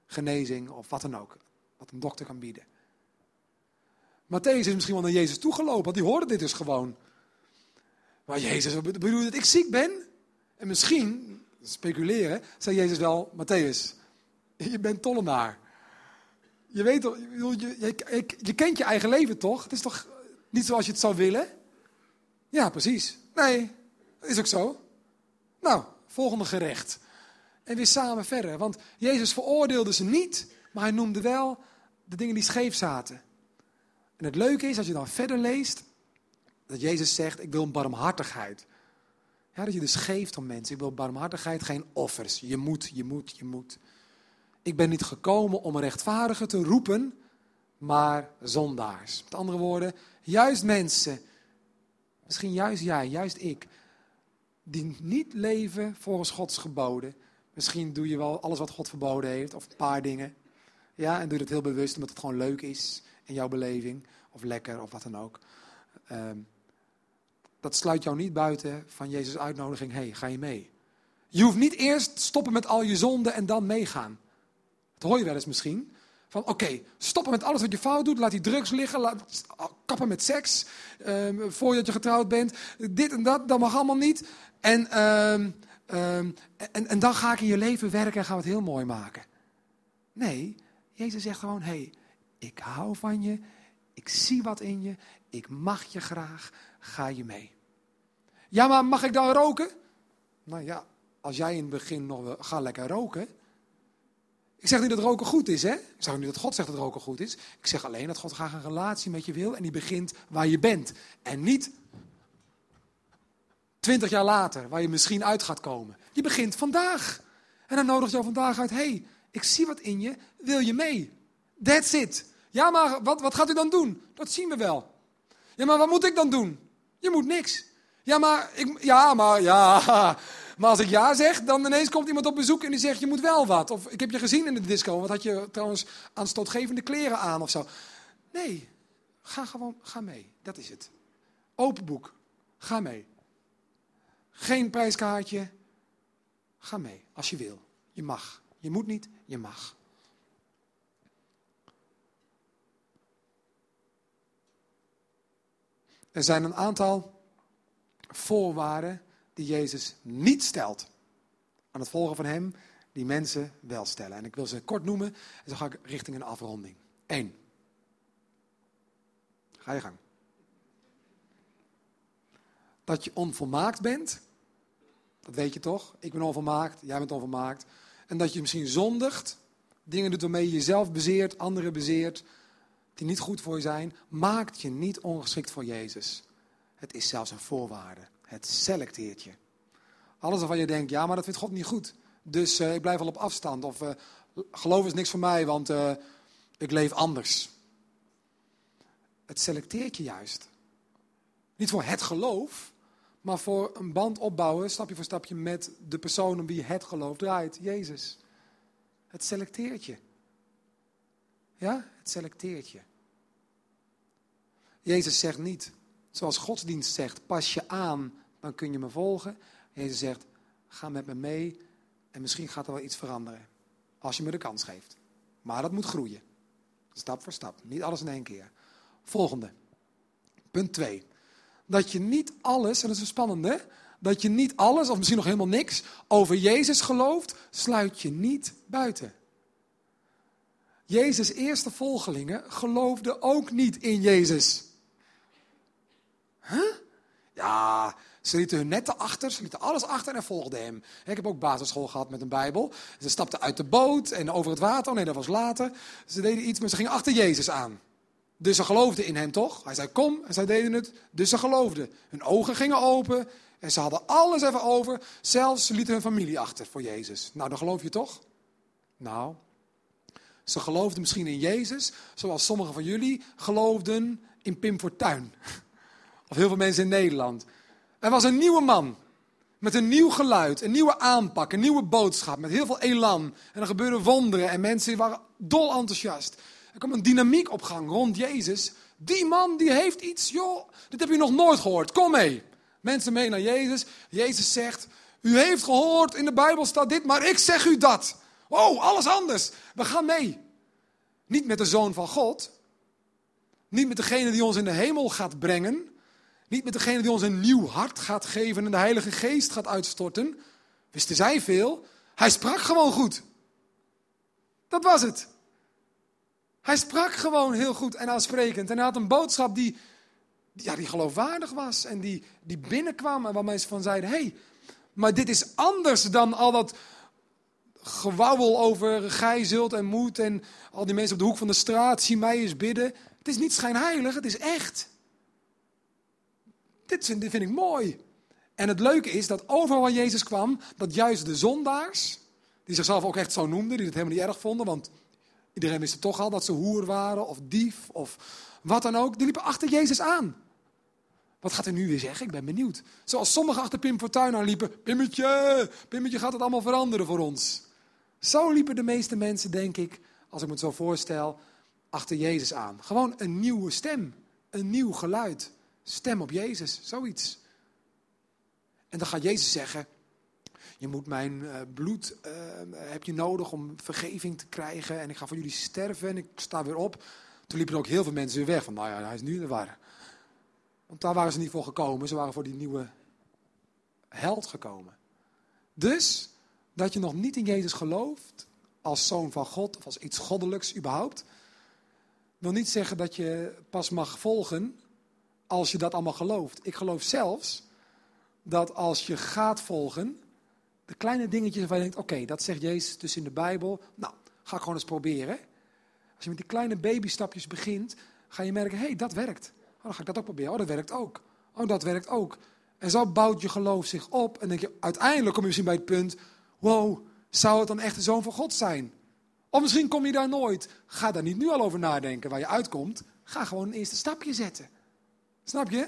Genezing of wat dan ook, wat een dokter kan bieden. Matthäus is misschien wel naar Jezus toegelopen, want die hoorde dit dus gewoon. Maar Jezus, bedoel je dat ik ziek ben? En misschien, speculeren, zei Jezus wel, Matthäus, je bent tollenaar. Je weet toch, je, je, kent je eigen leven toch? Het is toch niet zoals je het zou willen? Ja, precies. Nee, is ook zo. Nou, volgende gerecht. En weer samen verder. Want Jezus veroordeelde ze niet, maar hij noemde wel de dingen die scheef zaten. En het leuke is, als je dan verder leest, dat Jezus zegt, ik wil een barmhartigheid. Ja, dat je dus geeft om mensen. Ik wil barmhartigheid, geen offers. Je moet, je moet, je moet. Ik ben niet gekomen om een te roepen, maar zondaars. Met andere woorden, juist mensen, misschien juist jij, juist ik, die niet leven volgens Gods geboden. Misschien doe je wel alles wat God verboden heeft, of een paar dingen. Ja, en doe het heel bewust omdat het gewoon leuk is in jouw beleving, of lekker, of wat dan ook. Ehm, dat sluit jou niet buiten van Jezus' uitnodiging, hey, ga je mee? Je hoeft niet eerst stoppen met al je zonden en dan meegaan. Dat hoor je wel eens misschien. Van oké, stoppen met alles wat je fout doet. Laat die drugs liggen. Laat, kappen met seks. Um, voordat je getrouwd bent. Dit en dat, dat mag allemaal niet. En, ehm, en, en dan ga ik in je leven werken en gaan we het heel mooi maken. Nee, Jezus zegt gewoon: hé, hey, Ik hou van je. Ik zie wat in je. Ik mag je graag. Ga je mee. Ja, maar mag ik dan roken? Nou ja, als jij in het begin nog ga lekker roken. Ik zeg niet dat roken goed is, hè? Ik zeg niet dat God zegt dat roken goed is. Ik zeg alleen dat God graag een relatie met je wil en die begint waar je bent. En niet twintig jaar later, waar je misschien uit gaat komen. Die begint vandaag. En dan nodigt jou vandaag uit, hey, ik zie wat in je, wil je mee? That's it. Ja, maar wat, wat gaat u dan doen? Dat zien we wel. Ja, maar wat moet ik dan doen? Je moet niks. Ja, maar, ik, ja, maar, ja. Maar als ik ja zeg, dan ineens komt iemand op bezoek en die zegt, je moet wel wat. Of ik heb je gezien in de disco, wat had je trouwens aanstootgevende kleren aan of zo. Nee, ga gewoon, ga mee. Dat is het. Open boek. Ga mee. Geen prijskaartje. Ga mee, als je wil. Je mag. Je moet niet, je mag. Er zijn een aantal voorwaarden die Jezus niet stelt aan het volgen van Hem, die mensen wel stellen. En ik wil ze kort noemen en dan ga ik richting een afronding. Eén. Ga je gang. Dat je onvolmaakt bent, dat weet je toch? Ik ben onvolmaakt, jij bent onvolmaakt. En dat je misschien zondigt, dingen doet waarmee je jezelf bezeert, anderen bezeert, die niet goed voor je zijn, maakt je niet ongeschikt voor Jezus. Het is zelfs een voorwaarde. Het selecteert je. Alles waarvan je denkt, ja, maar dat vindt God niet goed. Dus uh, ik blijf al op afstand. Of uh, geloof is niks voor mij, want uh, ik leef anders. Het selecteert je juist. Niet voor het geloof, maar voor een band opbouwen, stapje voor stapje, met de persoon om wie het geloof draait, Jezus. Het selecteert je. Ja, het selecteert je. Jezus zegt niet, zoals godsdienst zegt, pas je aan, dan kun je me volgen. Jezus zegt, ga met me mee en misschien gaat er wel iets veranderen. Als je me de kans geeft. Maar dat moet groeien. Stap voor stap. Niet alles in één keer. Volgende. Punt 2. Dat je niet alles, en dat is een spannende, dat je niet alles, of misschien nog helemaal niks, over Jezus gelooft, sluit je niet buiten. Jezus' eerste volgelingen geloofden ook niet in Jezus. Ja, ze lieten hun netten achter, ze lieten alles achter en volgden hem. Ik heb ook basisschool gehad met een Bijbel. Ze stapten uit de boot en over het water. Oh nee, dat was later. Ze deden iets, maar ze gingen achter Jezus aan. Dus ze geloofden in hem toch? Hij zei kom en zij deden het. Dus ze geloofden. Hun ogen gingen open en ze hadden alles even over. Zelfs ze lieten hun familie achter voor Jezus. Nou, dan geloof je toch? Nou, ze geloofden misschien in Jezus, zoals sommigen van jullie geloofden in Pim Fortuyn. Of heel veel mensen in Nederland. Er was een nieuwe man. Met een nieuw geluid, een nieuwe aanpak, een nieuwe boodschap. Met heel veel elan. En er gebeurden wonderen en mensen waren dol enthousiast. Er kwam een dynamiek op gang rond Jezus. Die man die heeft iets, joh, dit heb je nog nooit gehoord. Kom mee. Mensen mee naar Jezus. Jezus zegt, u heeft gehoord, in de Bijbel staat dit, maar ik zeg u dat. Oh, alles anders. We gaan mee. Niet met de Zoon van God. Niet met degene die ons in de hemel gaat brengen. Niet met degene die ons een nieuw hart gaat geven en de Heilige Geest gaat uitstorten. Wisten zij veel? Hij sprak gewoon goed. Dat was het. Hij sprak gewoon heel goed en aansprekend. En hij had een boodschap die, ja, die geloofwaardig was. En die, die binnenkwam en waar mensen van zeiden: hey, maar dit is anders dan al dat gewauwel over gij zult en moet. En al die mensen op de hoek van de straat, zie mij eens bidden. Het is niet schijnheilig, het is echt. Dit vind, ik mooi. En het leuke is dat overal waar Jezus kwam, dat juist de zondaars, die zichzelf ook echt zo noemden, die het helemaal niet erg vonden, want iedereen wist toch al dat ze hoer waren of dief of wat dan ook, die liepen achter Jezus aan. Wat gaat hij nu weer zeggen? Ik ben benieuwd. Zoals sommigen achter Pim Fortuyn aan liepen. Pimmetje, Pimmetje gaat het allemaal veranderen voor ons. Zo liepen de meeste mensen, denk ik, als ik me het zo voorstel, achter Jezus aan. Gewoon een nieuwe stem, een nieuw geluid. Stem op Jezus, zoiets. En dan gaat Jezus zeggen, je moet mijn uh, bloed, uh, heb je nodig om vergeving te krijgen. En ik ga voor jullie sterven en ik sta weer op. Toen liepen er ook heel veel mensen weer weg. Van, nou ja, hij is nu de war. Want daar waren ze niet voor gekomen. Ze waren voor die nieuwe held gekomen. Dus, dat je nog niet in Jezus gelooft, als zoon van God of als iets goddelijks überhaupt, wil niet zeggen dat je pas mag volgen als je dat allemaal gelooft. Ik geloof zelfs dat als je gaat volgen, de kleine dingetjes waarvan je denkt, oké, dat zegt Jezus dus in de Bijbel. Nou, ga ik gewoon eens proberen. Als je met die kleine babystapjes begint, ga je merken, hé, hey, dat werkt. Oh, dan ga ik dat ook proberen. Oh, dat werkt ook. Oh, dat werkt ook. En zo bouwt je geloof zich op. En denk je, uiteindelijk kom je misschien bij het punt, wow, zou het dan echt de Zoon van God zijn? Of misschien kom je daar nooit. Ga daar niet nu al over nadenken waar je uitkomt. Ga gewoon een eerste stapje zetten. Snap je?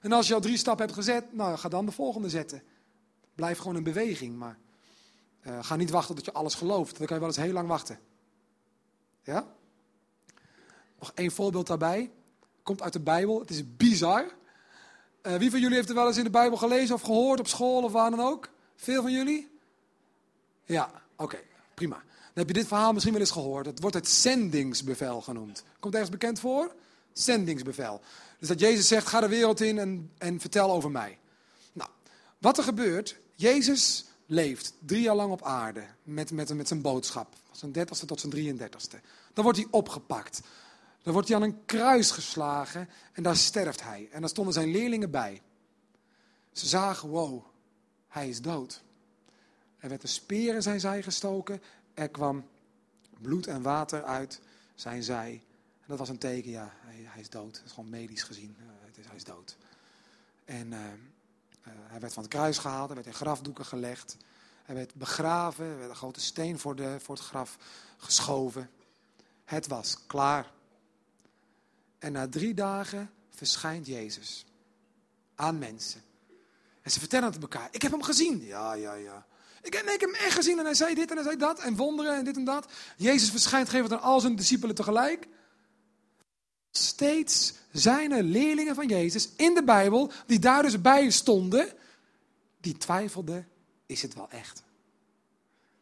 En als je al drie stappen hebt gezet, nou, ga dan de volgende zetten. Blijf gewoon in beweging, maar uh, ga niet wachten tot je alles gelooft. Dan kan je wel eens heel lang wachten. Ja? Nog één voorbeeld daarbij. Komt uit de Bijbel. Het is bizar. Uh, wie van jullie heeft er wel eens in de Bijbel gelezen of gehoord op school of waar dan ook? Veel van jullie? Ja, oké, prima. Dan heb je dit verhaal misschien wel eens gehoord. Het wordt het zendingsbevel genoemd. Komt ergens bekend voor? Zendingsbevel. Dus dat Jezus zegt, ga de wereld in en, en vertel over mij. Nou, wat er gebeurt, Jezus leeft drie jaar lang op aarde met, met, met zijn boodschap. Van zijn dertigste tot zijn 33ste. Dan wordt hij opgepakt. Dan wordt hij aan een kruis geslagen en daar sterft hij. En daar stonden zijn leerlingen bij. Ze zagen, wow, hij is dood. Er werd een speer in zijn zij gestoken. Er kwam bloed en water uit zijn zij. Dat was een teken, ja, hij, hij is dood. Dat is gewoon medisch gezien. Uh, het is, hij is dood. En uh, uh, hij werd van het kruis gehaald, hij werd in grafdoeken gelegd. Hij werd begraven, er werd een grote steen voor, de, voor het graf geschoven. Het was klaar. En na drie dagen verschijnt Jezus aan mensen. En ze vertellen het elkaar. Ik heb hem gezien. Ja, ja, ja. Ik, ik heb hem echt gezien en hij zei dit en hij zei dat en wonderen en dit en dat. Jezus verschijnt geeft aan al zijn discipelen tegelijk. Steeds zijn er leerlingen van Jezus in de Bijbel die daar dus bij stonden, die twijfelden, is het wel echt?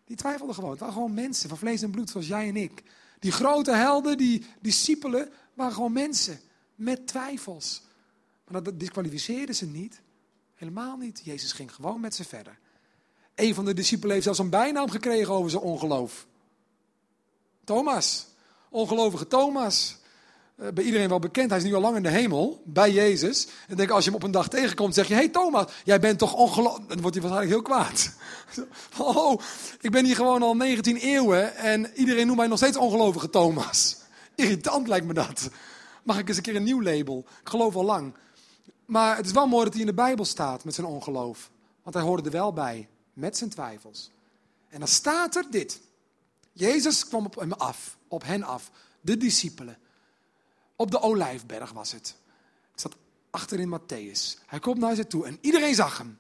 Die twijfelden gewoon. Het waren gewoon mensen van vlees en bloed zoals jij en ik. Die grote helden, die discipelen, waren gewoon mensen met twijfels. Maar dat disqualificeerde ze niet. Helemaal niet. Jezus ging gewoon met ze verder. Een van de discipelen heeft zelfs een bijnaam gekregen over zijn ongeloof. Thomas. Ongelovige Thomas. Uh, bij iedereen wel bekend. Hij is nu al lang in de hemel, bij Jezus. En denk als je hem op een dag tegenkomt, zeg je: Hey Thomas, jij bent toch ongelovig? Dan wordt hij waarschijnlijk heel kwaad. oh, ik ben hier gewoon al 19 eeuwen en iedereen noemt mij nog steeds ongelovige Thomas. Irritant lijkt me dat. Mag ik eens een keer een nieuw label? Ik geloof al lang. Maar het is wel mooi dat hij in de Bijbel staat met zijn ongeloof. Want hij hoorde er wel bij, met zijn twijfels. En dan staat er dit. Jezus kwam op hem af, op hen af, de discipelen. Op de Olijfberg was het. Ik zat achter in Matthäus. Hij komt naar ze toe en iedereen zag hem.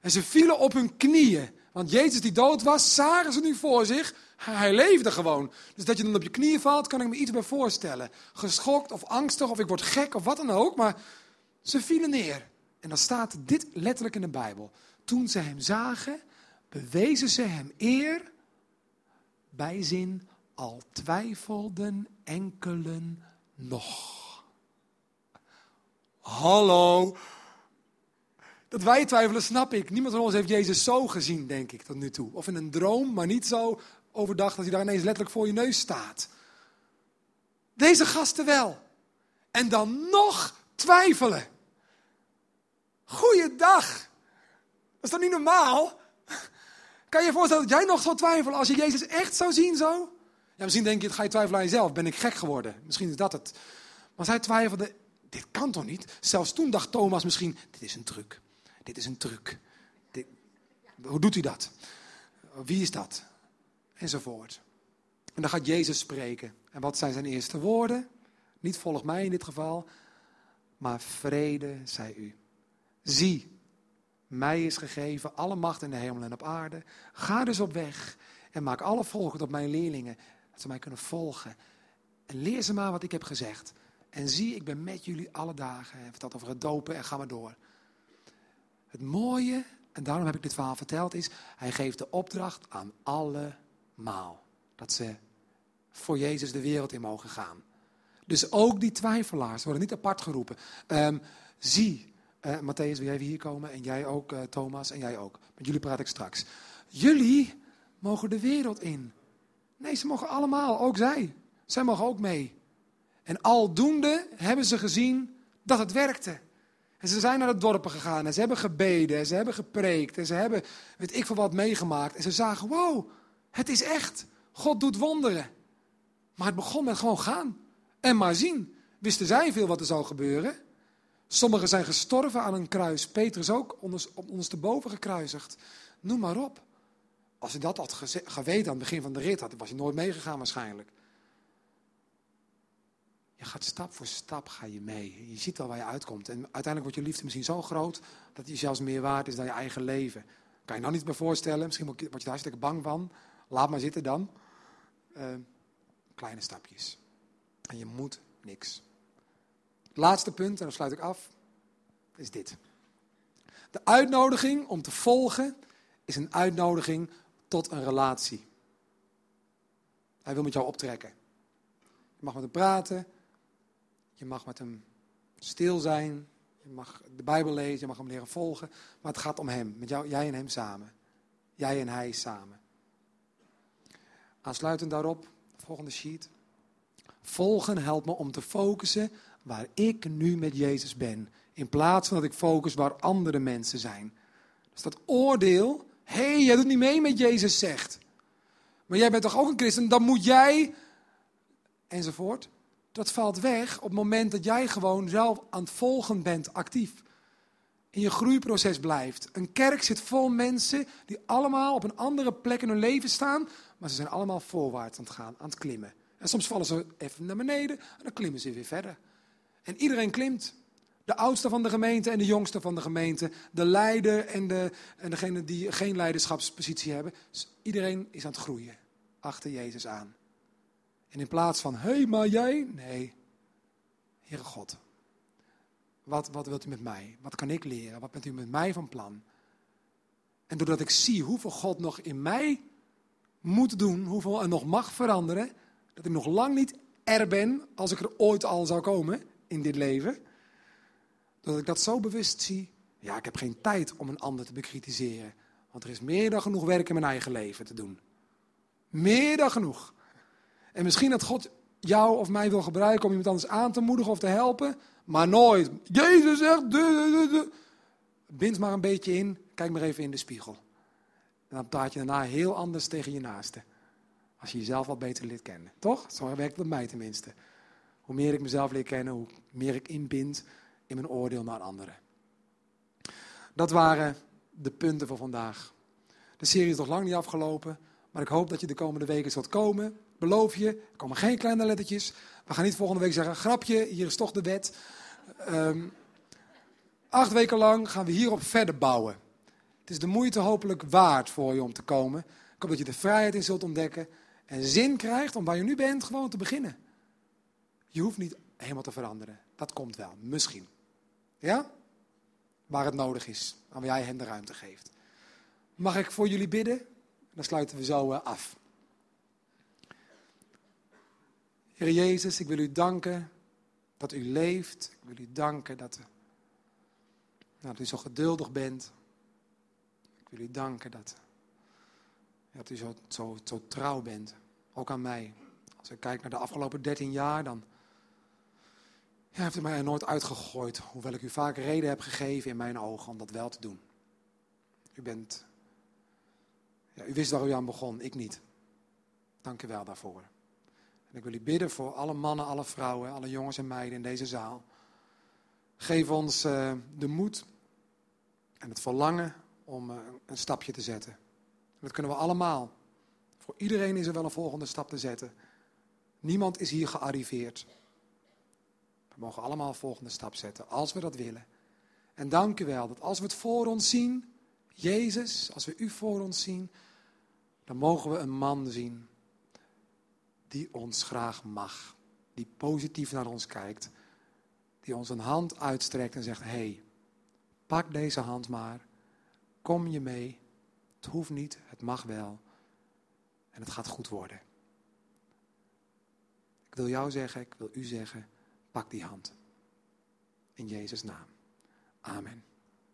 En ze vielen op hun knieën. Want Jezus die dood was, zagen ze nu voor zich. Hij leefde gewoon. Dus dat je dan op je knieën valt, kan ik me iets bij voorstellen. Geschokt of angstig of ik word gek of wat dan ook. Maar ze vielen neer. En dan staat dit letterlijk in de Bijbel. Toen ze hem zagen, bewezen ze hem eer. Bijzin, al twijfelden enkelen nog. Hallo. Dat wij twijfelen, snap ik. Niemand van ons heeft Jezus zo gezien, denk ik, tot nu toe. Of in een droom, maar niet zo overdag dat hij daar ineens letterlijk voor je neus staat. Deze gasten wel. En dan nog twijfelen. Goeiedag. Dat is toch niet normaal? Kan je je voorstellen dat jij nog zou twijfelen als je Jezus echt zou zien zo? Ja, misschien denk je, ga je twijfelen aan jezelf. Ben ik gek geworden? Misschien is dat het. Maar zij twijfelde, dit kan toch niet? Zelfs toen dacht Thomas misschien, dit is een truc. Dit is een truc. Hoe doet hij dat? Wie is dat? Enzovoort. En dan gaat Jezus spreken. En wat zijn zijn eerste woorden? Niet volg mij in dit geval, maar vrede zij u. Zie, mij is gegeven alle macht in de hemel en op aarde. Ga dus op weg en maak alle volken tot mijn leerlingen, dat ze mij kunnen volgen. En leer ze maar wat ik heb gezegd. En zie, ik ben met jullie alle dagen. Hij dat over het dopen en ga maar door. Het mooie, en daarom heb ik dit verhaal verteld, is... hij geeft de opdracht aan allemaal. Dat ze voor Jezus de wereld in mogen gaan. Dus ook die twijfelaars worden niet apart geroepen. Um, zie, uh, Matthäus, wil jij hier komen? En jij ook, uh, Thomas, en jij ook. Met jullie praat ik straks. Jullie mogen de wereld in. Nee, ze mogen allemaal, ook zij. Zij mogen ook mee. En aldoende hebben ze gezien dat het werkte. En ze zijn naar de dorpen gegaan en ze hebben gebeden en ze hebben gepreekt en ze hebben, weet ik veel wat, meegemaakt. En ze zagen, wow, het is echt. God doet wonderen. Maar het begon met gewoon gaan en maar zien. Wisten zij veel wat er zou gebeuren? Sommigen zijn gestorven aan een kruis. Petrus ook, ondersteboven gekruisigd. Noem maar op. Als hij dat had geweten aan het begin van de rit, had, was hij nooit meegegaan waarschijnlijk. Je gaat stap voor stap ga je mee. Je ziet al waar je uitkomt. En uiteindelijk wordt je liefde misschien zo groot dat die zelfs meer waard is dan je eigen leven. Kan je nou niet meer voorstellen. Misschien word je daar hartstikke bang van. Laat maar zitten dan. Uh, kleine stapjes. En je moet niks. laatste punt, en dan sluit ik af, is dit. De uitnodiging om te volgen is een uitnodiging tot een relatie. Hij wil met jou optrekken. Je mag met hem praten. Je mag met hem stil zijn. Je mag de Bijbel lezen. Je mag hem leren volgen. Maar het gaat om hem. Met jou, jij en hem samen. Jij en hij samen. Aansluitend daarop, volgende sheet. Volgen helpt me om te focussen waar ik nu met Jezus ben. In plaats van dat ik focus waar andere mensen zijn. Dus dat oordeel, hé, hey, jij doet niet mee met Jezus zegt. Maar jij bent toch ook een christen, dan moet jij, enzovoort. Dat valt weg op het moment dat jij gewoon zelf aan het volgen bent, actief. In je groeiproces blijft. Een kerk zit vol mensen die allemaal op een andere plek in hun leven staan, maar ze zijn allemaal voorwaarts aan het gaan, aan het klimmen. En soms vallen ze even naar beneden en dan klimmen ze weer verder. En iedereen klimt. De oudste van de gemeente en de jongste van de gemeente. De leider en, de, en degene die geen leiderschapspositie hebben. iedereen is aan het groeien. Achter Jezus aan. En in plaats van, hé, maar jij? Nee. Heere God. Wat, wat wilt u met mij? Wat kan ik leren? Wat bent u met mij van plan? En doordat ik zie hoeveel God nog in mij moet doen, hoeveel er nog mag veranderen, dat ik nog lang niet er ben als ik er ooit al zou komen in dit leven. Dat ik dat zo bewust zie. Ja, ik heb geen tijd om een ander te bekritiseren. Want er is meer dan genoeg werk in mijn eigen leven te doen. Meer dan genoeg. En misschien dat God jou of mij wil gebruiken om iemand anders aan te moedigen of te helpen. Maar nooit. Jezus zegt. Bind maar een beetje in. Kijk maar even in de spiegel. En dan praat je daarna heel anders tegen je naaste. Als je jezelf wat beter leert kennen. Toch? Zo werkt het bij mij tenminste. Hoe meer ik mezelf leer kennen, hoe meer ik inbind in mijn oordeel naar anderen. Dat waren de punten voor vandaag. De serie is nog lang niet afgelopen, maar ik hoop dat je de komende weken zult komen. Beloof je, er komen geen kleine lettertjes. We gaan niet volgende week zeggen, grapje, hier is toch de wet. Um, acht weken lang gaan we hierop verder bouwen. Het is de moeite hopelijk waard voor je om te komen. Ik hoop dat je de vrijheid in zult ontdekken en zin krijgt om waar je nu bent gewoon te beginnen. Je hoeft niet helemaal te veranderen. Dat komt wel, misschien. Ja? Waar het nodig is, aan jij hen de ruimte geeft. Mag ik voor jullie bidden? Dan sluiten we zo eh, af. Heer Jezus, ik wil u danken dat u leeft. Ik wil u danken dat, nou, dat u zo geduldig bent. Ik wil u danken dat, dat u zo, zo, zo trouw bent. Ook aan mij. Als ik kijk naar de afgelopen 13 jaar, dan ja, heeft mij er nooit uitgegooid. Hoewel ik u vaak reden heb gegeven in mijn ogen om dat wel te doen. U bent. Ja, u wist waar u aan begon, ik niet. Dank u wel daarvoor. En ik wil u bidden voor alle mannen, alle vrouwen, alle jongens en meiden in deze zaal. Geef ons uh, de moed en het verlangen om uh, een stapje te zetten. dat kunnen we allemaal. Voor iedereen is er wel een volgende stap te zetten. Niemand is hier gearriveerd. We mogen allemaal een volgende stap zetten, als we dat willen. En dank u wel dat als we het voor ons zien, Jezus, als we u voor ons zien, dan mogen we een man zien die ons graag mag. Die positief naar ons kijkt. Die ons een hand uitstrekt en zegt, hé, hey, pak deze hand maar. Kom je mee. Het hoeft niet, het mag wel. En het gaat goed worden. Ik wil jou zeggen, ik wil u zeggen, pak die hand. In Jezus' naam. Amen.